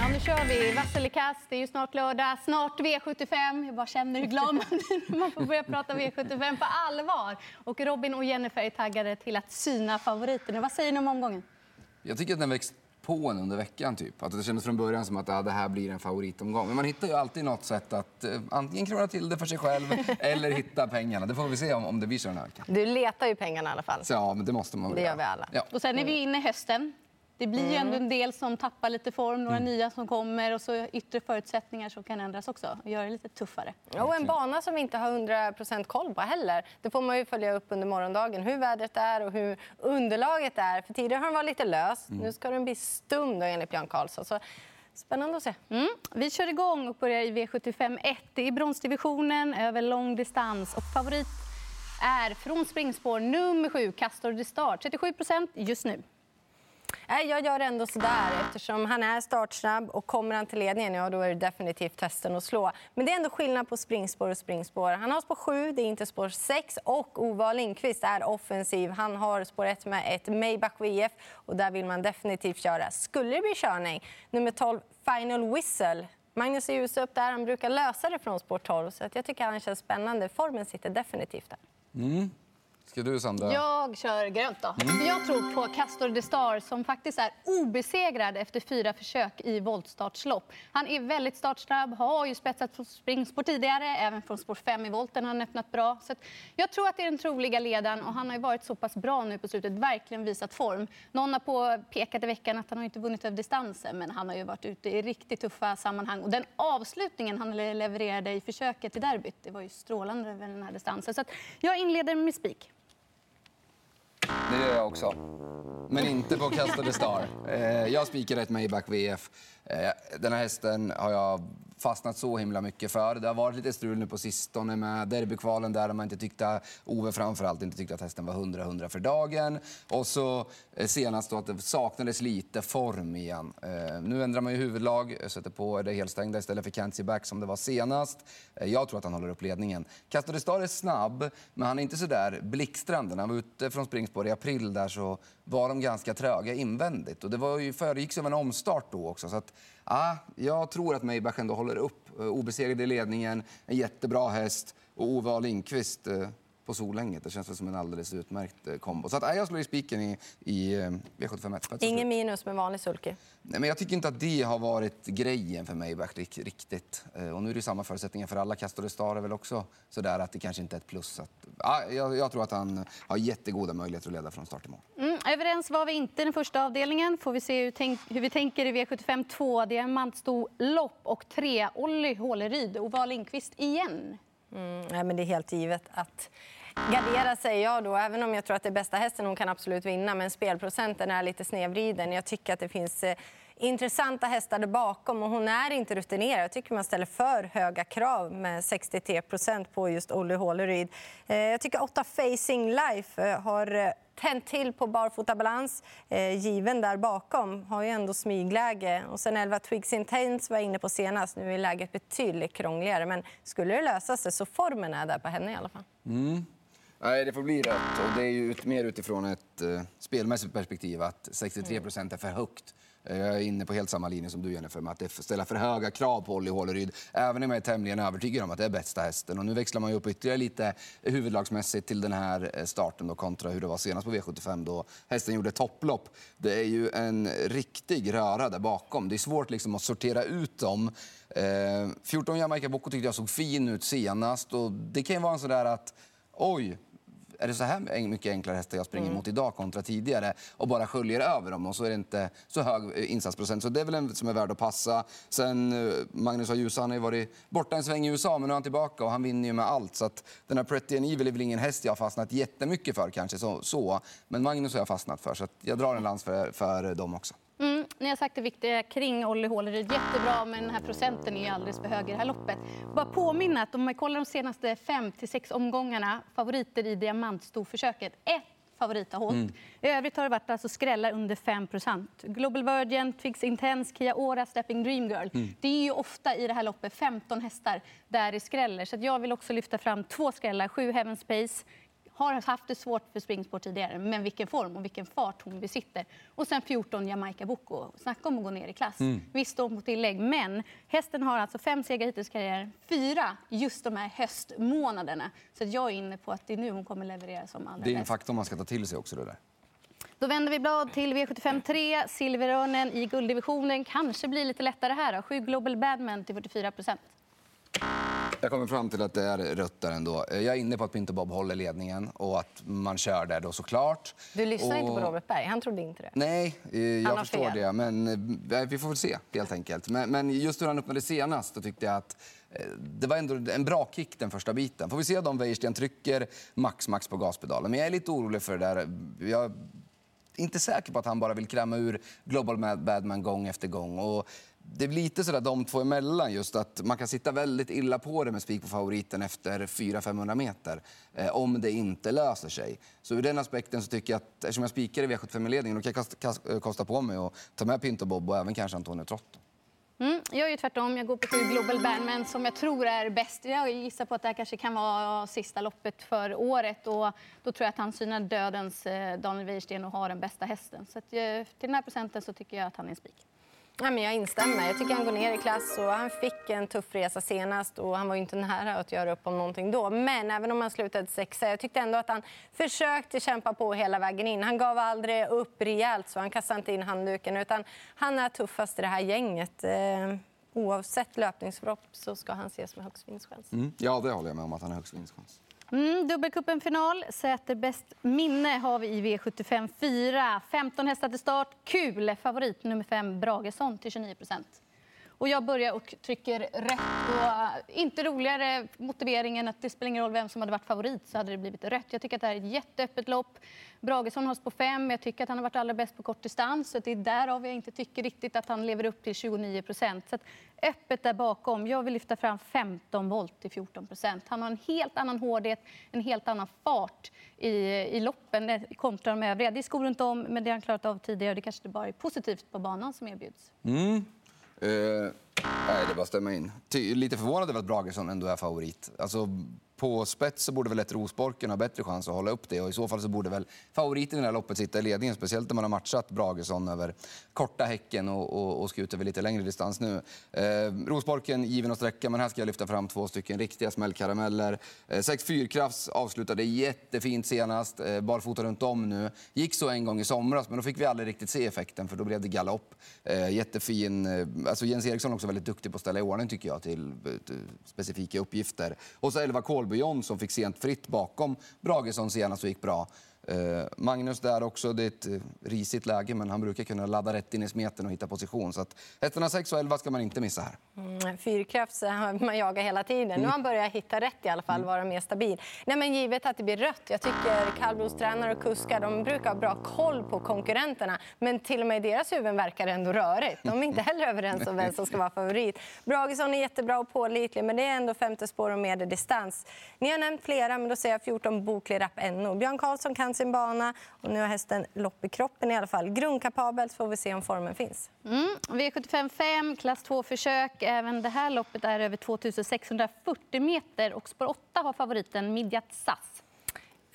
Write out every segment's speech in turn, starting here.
Ja, nu kör vi. Vasselikas, det är ju snart lördag. Snart V75. Jag bara känner hur glad man blir när man får börja prata V75 på allvar. Och Robin och Jennifer är taggade till att syna favoriterna. Vad säger ni om omgången? Jag tycker att den växt på en under veckan. Typ. Att det kändes från början som att ja, det här blir en favoritomgång. Men man hittar ju alltid något sätt att eh, antingen krångla till det för sig själv eller hitta pengarna. Det får vi se om, om det blir så den här veckan. Du letar ju pengarna i alla fall. Så, ja, men det måste man väl Det gör vi alla. Ja. Och sen är vi inne i hösten. Det blir ju ändå en del som tappar lite form, några nya som kommer och så yttre förutsättningar som kan ändras också och göra det lite tuffare. Och en bana som vi inte har 100 koll på heller. Det får man ju följa upp under morgondagen. Hur vädret är och hur underlaget är. För tidigare har den varit lite lös. Nu ska den bli stum då, enligt Björn Karlsson. Så spännande att se. Mm. Vi kör igång och börjar i V75 1. Det är bronsdivisionen över lång distans. Och favorit är från springspår nummer 7, Castor de Start. 37% just nu. Nej, jag gör ändå sådär. Eftersom han är startsnabb och kommer han till ledningen, ja, då är det definitivt testen att slå. Men det är ändå skillnad på springspår och springspår. Han har spår 7, det är inte spår 6. Och Ova Lindqvist är offensiv. Han har spår 1 med ett Maybach VF och där vill man definitivt köra. Skulle det bli körning, nummer 12, Final Whistle. Magnus är ljus upp där. Han brukar lösa det från spår 12. Så att jag tycker han känns spännande. Formen sitter definitivt där. Mm. Ska du, Sandra? Jag kör grönt. Då. Jag tror på Castor de Star som faktiskt är obesegrad efter fyra försök i voltstartslopp. Han är väldigt startsnabb, har ju spetsat på springspår tidigare. Även från spår 5 i volten har han öppnat bra. Så jag tror att det är den troliga ledaren och han har ju varit så pass bra nu på slutet. Verkligen visat form. Någon har påpekat i veckan att han har inte vunnit över distansen men han har ju varit ute i riktigt tuffa sammanhang. Och den avslutningen han levererade i försöket i derbyt, det var ju strålande över den här distansen. Så jag inleder med spik. Det gör jag också. Men inte på Castor de Star. Eh, jag spikar ett Maybach VF. Eh, den här hästen har jag fastnat så himla mycket för. Det har varit lite strul nu på sistone med derbykvalen där man inte tyckte, Ove framförallt inte tyckte att hästen var 100-100 för dagen. Och så eh, senast då att det saknades lite form igen. Eh, nu ändrar man ju huvudlag, eh, sätter på det helstängda istället för Cancy Back som det var senast. Jag tror att han håller upp ledningen. Castor de Star är snabb, men han är inte så där blixtrande. När han var ute från springspår i april där så var de ganska tröga invändigt. Och det var ju föregicks av en omstart då också. Så att, ja, jag tror att Maybach ändå håller upp. Eh, Obesegrad i ledningen, en jättebra häst och Ove A. Lindqvist eh, på Solänget. Det känns som en alldeles utmärkt eh, kombo. Så att, ja, jag slår i spiken i, i eh, V751. Ingen minus med vanlig sulky. Nej, men jag tycker inte att det har varit grejen för rik- riktigt. Och nu är det samma förutsättningar för alla. Castor Star är väl också sådär att det kanske inte är ett plus. Att, ja, jag, jag tror att han har jättegoda möjligheter att leda från start till mål. Mm, överens var vi inte i den första avdelningen. Får vi se hur, tänk, hur vi tänker i V75 2. Diamantsto lopp och 3. Olli Håleryd och Val Lindqvist igen. Mm, nej, men det är helt givet att gardera sig. Jag då, även om jag tror att det är bästa hästen, hon kan absolut vinna. Men spelprocenten är lite snedvriden. Jag tycker att det finns eh, intressanta hästar där bakom och hon är inte rutinerad. Jag tycker man ställer för höga krav med 63 procent på just Olle Håleryd. Eh, jag tycker 8 Facing Life eh, har eh, tänt till på barfotabalans. Eh, given där bakom har ju ändå smygläge. Och sen 11 Twigs Intense var jag inne på senast. Nu är läget betydligt krångligare. Men skulle det lösa sig så formen är där på henne i alla fall. Mm. Nej, det får bli rätt. Och det är ju mer utifrån ett eh, spelmässigt perspektiv att 63 procent är för högt. Eh, jag är inne på helt samma linje som du Jennifer, med att det för höga krav på Olli Håleryd. Även om jag är tämligen övertygad om att det är bästa hästen. Och nu växlar man ju upp ytterligare lite huvudlagsmässigt till den här eh, starten då, kontra hur det var senast på V75 då hästen gjorde topplopp. Det är ju en riktig röra där bakom. Det är svårt liksom att sortera ut dem. Eh, 14 Jamaica Boko tyckte jag såg fin ut senast. Och det kan ju vara en sån där att oj, är det så här mycket enklare hästar jag springer mot idag kontra tidigare och bara sköljer över dem och så är det inte så hög eh, insatsprocent. Så det är väl en som är värd att passa. Sen eh, Magnus A. Djuse, han har ju varit borta en sväng i USA men nu är han tillbaka och han vinner ju med allt. Så att den här Pretty and Evil är väl ingen häst jag har fastnat jättemycket för kanske så. så. Men Magnus har jag fastnat för så jag drar en lans för, för dem också. Mm, ni har sagt det viktiga kring Olli Håleryd. Jättebra, men den här procenten är ju alldeles för hög i det här loppet. Bara påminna att om man kollar de senaste fem till sex omgångarna, favoriter i diamantstorförsöket, ett favorit har hållit. I övrigt har det varit alltså skrällar under 5% Global Virgin, Twigs Intense, Kia Ora, Stepping Dream Girl. Det är ju ofta i det här loppet 15 hästar där det skräller. Så jag vill också lyfta fram två skrällar. Sju Heaven Space, Har haft det svårt för springspår tidigare, men vilken form och vilken fart hon besitter. Och sen 14 Jamaica Boko. Snacka om att gå ner i klass. Mm. Visst, då på tillägg, men hästen har alltså fem segrar hittills i karriären. Fyra just de här höstmånaderna. Så jag är inne på att det är nu hon kommer leverera som allra Det är en faktor man ska ta till sig också. Det där. Då vänder vi blad till V75 3. Silverörnen i gulddivisionen. Kanske blir lite lättare här. Sju Global Badman till 44 procent. Jag kommer fram till att det är rött där ändå. Jag är inne på att Pinto Bob håller ledningen och att man kör där då såklart. Du lyssnar och... inte på Robert Berg? Han trodde inte det. Nej, eh, jag förstår fel. det. Men eh, vi får väl se helt enkelt. Men, men just hur han öppnade senast då tyckte jag att eh, det var ändå en bra kick den första biten. Får vi se om Wäjersten trycker max max på gaspedalen. Men jag är lite orolig för det där. Jag inte säker på att han bara vill kräma ur Global Badman gång efter gång. Och det är lite sådär de två emellan just att man kan sitta väldigt illa på det med spik på favoriten efter 400-500 meter eh, om det inte löser sig. Så ur den aspekten så tycker jag att eftersom jag spikar i V75-ledningen då kan jag kosta, eh, kosta på mig att ta med Pinto Bob och även kanske Antonio Trotto. Mm, jag är tvärtom. Jag går på sju Global Bandman som jag tror är bäst. Jag gissar på att det här kanske kan vara sista loppet för året. Och då tror jag att han synar dödens eh, Daniel Wäjersten och har den bästa hästen. Så att, eh, till den här procenten så tycker jag att han är en spik. Nej, men jag instämmer. Jag tycker han går ner i klass. Och han fick en tuff resa senast och han var inte nära att göra upp om någonting då. Men även om han slutade sexa, jag tyckte ändå att han försökte kämpa på hela vägen in. Han gav aldrig upp rejält så han kastade inte in handduken utan han är tuffast i det här gänget. Eh, oavsett löpningsförlopp så ska han ses med högst vinstchans. Mm. Ja, det håller jag med om att han har högst vinstchans. Mm, Dubbelcupen-final. Säter bäst minne har vi i V75 4. 15 hästar till start. Kul! Favorit nummer 5, Bragesson, till 29 procent. Och jag börjar och trycker rätt. Och inte roligare motiveringen att det spelar ingen roll vem som hade varit favorit så hade det blivit rött. Jag tycker att det här är ett jätteöppet lopp. Bragesson hålls på fem. Jag tycker att han har varit allra bäst på kort distans. Så det är därav jag inte tycker riktigt att han lever upp till 29 procent. Så öppet där bakom. Jag vill lyfta fram 15 volt till 14 procent. Han har en helt annan hårdhet, en helt annan fart i, i loppen eh, kontra de övriga. Det är skor runt om, men det har han klarat av tidigare. Det kanske bara är positivt på banan som erbjuds. Mm. Uh, nej, det är bara att stämma in. Ty, lite förvånad över att Bragesson ändå är favorit. Alltså, på spets så borde väl ett Rosborken ha bättre chans att hålla upp det. Och I så fall så borde väl favoriten i det här loppet sitta i ledningen. Speciellt när man har matchat Bragesson över korta häcken och, och, och skjuter över lite längre distans nu. Eh, Rosborken given att sträcka, men här ska jag lyfta fram två stycken riktiga smällkarameller. Eh, sex Fyrkrafts avslutade jättefint senast, eh, barfota runt om nu. Gick så en gång i somras, men då fick vi aldrig riktigt se effekten för då blev det galopp. Eh, jättefin. Eh, alltså Jens Eriksson är också väldigt duktig på att ställa i ordning tycker jag till, till specifika uppgifter. Och så 11 Kolb Bouillon som fick sent fritt bakom Bragesson senast och gick bra. Eh, Magnus där också, det är ett eh, risigt läge men han brukar kunna ladda rätt in i smeten och hitta position. Så att hästarna 6 och 11 ska man inte missa här. Mm, fyrkrafts man jagar hela tiden. Nu har han börjat hitta rätt i alla fall, vara mer stabil. Nej, men givet att det blir rött. Jag tycker kallblodstränare och kuskar de brukar ha bra koll på konkurrenterna. Men till och med i deras huvuden verkar det ändå rörigt. De är inte heller överens om vem som ska vara favorit. Bragesson är jättebra och pålitlig, men det är ändå femte spår och medeldistans. Ni har nämnt flera, men då säger jag 14 Boklig Rapp NO. Björn Karlsson kan sin bana och nu har hästen lopp i kroppen i alla fall. Grundkapabelt får vi se om formen finns. Mm. V75 5, klass 2-försök. Även det här loppet är över 2640 meter och spår 8 har favoriten Midjat Sass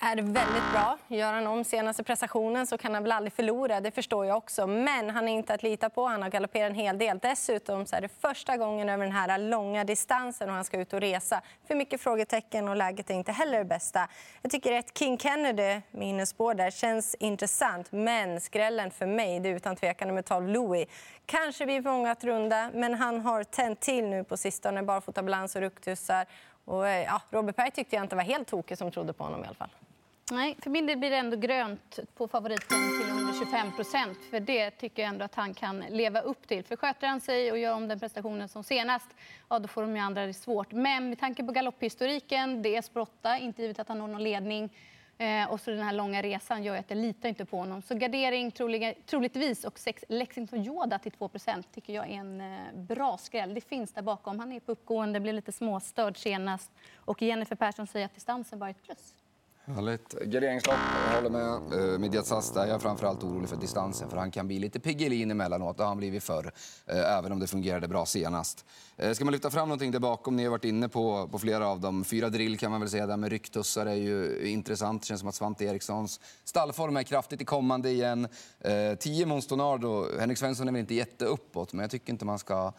är väldigt bra. Gör han om senaste prestationen så kan han väl aldrig förlora, det förstår jag också. Men han är inte att lita på, han har galopperat en hel del. Dessutom så är det första gången över den här långa distansen och han ska ut och resa. För mycket frågetecken och läget är inte heller det bästa. Jag tycker att King Kennedy, minnesspår där, känns intressant. Men skrällen för mig, det är utan tvekan nummer 12 Louis. Kanske blir många att runda, men han har tänt till nu på sistone. Barfotabalans och rucktussar. Och, eh, ja, Robert Berg tyckte jag inte var helt tokig som trodde på honom i alla fall. Nej, för min del blir det ändå grönt på favoriten till under 25 procent. För det tycker jag ändå att han kan leva upp till. För sköter han sig och gör om den prestationen som senast, ja då får de ju andra det svårt. Men med tanke på galopphistoriken, det är sprotta, inte givet att han når någon ledning. Eh, och så den här långa resan gör att jag litar inte på honom. Så gardering troliga, troligtvis och sex Lexington Yoda till 2% tycker jag är en eh, bra skräll. Det finns där bakom. Han är på uppgående, blev lite småstörd senast. Och Jennifer Persson säger att distansen var ett plus. Härligt. Garderingslopp, jag håller med. Uh, Midjat Sasta är jag framförallt orolig för distansen för han kan bli lite Piggelin emellanåt. Det har han blivit förr, uh, även om det fungerade bra senast. Uh, ska man lyfta fram någonting där bakom? Ni har varit inne på, på flera av dem. Fyra drill kan man väl säga, där med rycktussar är ju intressant. Det känns som att Svante Erikssons stallform är kraftigt i kommande igen. Uh, tio Monstonardo, Henrik Svensson är väl inte jätteuppåt, men jag tycker inte man ska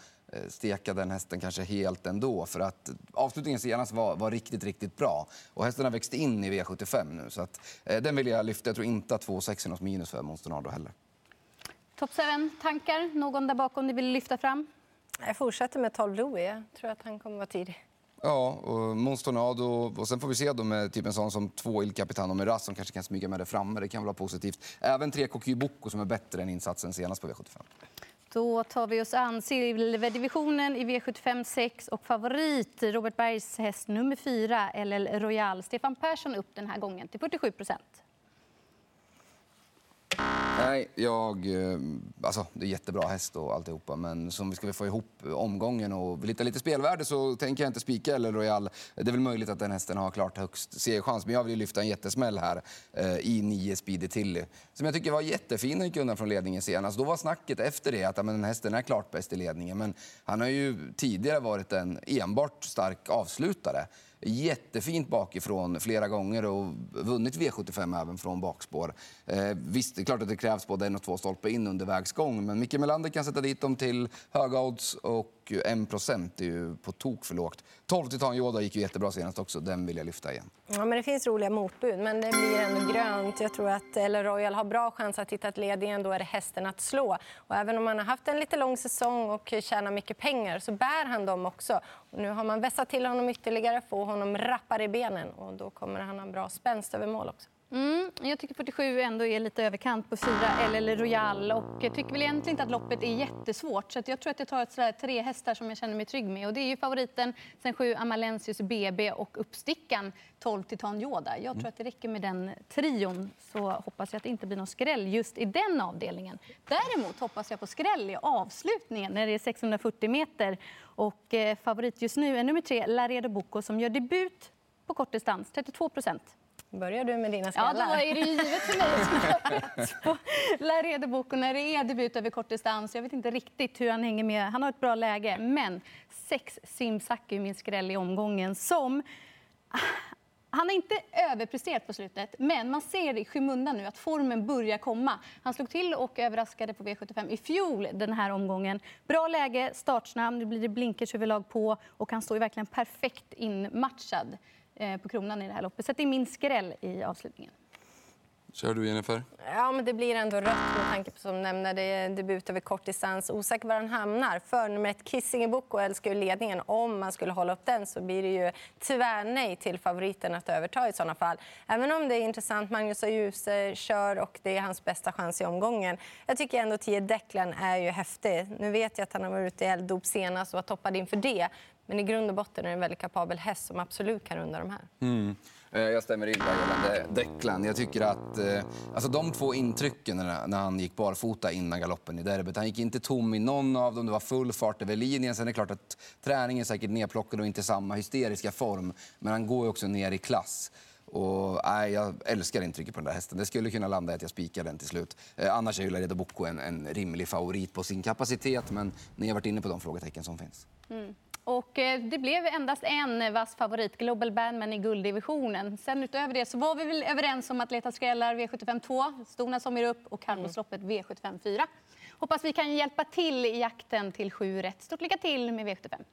steka den hästen kanske helt ändå. För att avslutningen senast var, var riktigt, riktigt bra. Och hästen har växt in i V75 nu. Så att, eh, den vill jag lyfta. Jag tror inte att 2,6 är något minus för Monster heller. Top 7-tankar? Någon där bakom ni vill lyfta fram? Jag fortsätter med 12 Louis. Jag tror att han kommer vara tidig. Ja, och Monstornado. Och sen får vi se då med typ en sån som två Il Capitano Miraz som kanske kan smyga med det framme. Det kan vara positivt. Även tre Cocu Bocco som är bättre än insatsen senast på V75. Då tar vi oss an silverdivisionen i V75 6 och favorit Robert Bergs häst nummer 4, LL Royal. Stefan Persson upp den här gången till 47 procent. Nej, jag... Eh, alltså, det är jättebra häst och alltihopa, men som vi ska få ihop omgången och lite, lite spelvärde så tänker jag inte spika eller Royal. Det är väl möjligt att den hästen har klart högst segerchans, men jag vill lyfta en jättesmäll här eh, i 9 Speedy Tilly. Som jag tycker var jättefin och gick undan från ledningen senast. Då var snacket efter det att ja, men, den hästen är klart bäst i ledningen, men han har ju tidigare varit en enbart stark avslutare jättefint bakifrån flera gånger och vunnit V75 även från bakspår. Eh, visst, det är klart att det krävs både en och två stolpar in under vägsgång, men Micke Melander kan sätta dit dem till höga odds och 1 procent är ju på tok för lågt. 12 Titan Yoda gick ju jättebra senast också, den vill jag lyfta igen. Ja, men det finns roliga motbud, men det blir ändå grönt. Jag tror att El Royal har bra chans att hitta ett led igen. då är det hästen att slå. Och även om han har haft en lite lång säsong och tjänar mycket pengar så bär han dem också. Nu har man vässat till honom ytterligare, få honom rappare i benen och då kommer han ha bra spänst över mål också. Mm, jag tycker 47 ändå är lite överkant på 4 eller Royal och jag tycker väl egentligen inte att loppet är jättesvårt så jag tror att jag tar ett sådär, tre hästar som jag känner mig trygg med och det är ju favoriten sen 7 Amalensius BB och uppstickan 12 Titan Yoda. Jag tror mm. att det räcker med den trion så hoppas jag att det inte blir någon skräll just i den avdelningen. Däremot hoppas jag på skräll i avslutningen när det är 640 meter och eh, favorit just nu är nummer 3 Laredo Bocco som gör debut på kortdistans, 32 procent. Börjar du med dina skallar? Ja, då är det givet för mig som på Laredo när det är debut över kortdistans. Jag vet inte riktigt hur han hänger med. Han har ett bra läge, men sex Simsaki är min skräll i omgången som han har inte överpresterat på slutet, men man ser i skymundan nu att formen börjar komma. Han slog till och överraskade på V75 i fjol den här omgången. Bra läge, startsnabb, nu blir det blinkers överlag på och han står ju verkligen perfekt inmatchad. Eh, på kronan i det här loppet. Så det är min skräll i avslutningen. Kör du, Jennifer? Ja, men det blir ändå rött med tanke på som nämnde, det är debut över kortdistans. Osäker var han hamnar. För nummer ett, Kissing Boko älskar ju ledningen. Om man skulle hålla upp den så blir det ju tvärnej till favoriten att överta i sådana fall. Även om det är intressant, Magnus och Djuse kör och det är hans bästa chans i omgången. Jag tycker ändå 10 Declan är ju häftig. Nu vet jag att han har varit ute i elddop senast och var toppad inför det. Men i grund och botten är det en väldigt kapabel häst som absolut kan runda de här. Mm. Eh, jag stämmer in där gällande Declan. Jag tycker att eh, alltså de två intrycken när, när han gick barfota innan galoppen i derbyt. Han gick inte tom i någon av dem. Det var full fart över linjen. Sen är det klart att träningen är säkert nedplockad och inte samma hysteriska form. Men han går ju också ner i klass. Och, nej, jag älskar intrycket på den där hästen. Det skulle kunna landa i att jag spikar den till slut. Eh, annars är ju Laredo Bocco en, en rimlig favorit på sin kapacitet. Men ni har varit inne på de frågetecken som finns. Mm. Och eh, det blev endast en vass favorit, Global Bandman i gulddivisionen. Sen utöver det så var vi väl överens om att leta skrällar V75 2, Storna som ger upp och kallblodsloppet V75 4. Hoppas vi kan hjälpa till i jakten till sju rätt. Stort lycka till med V75.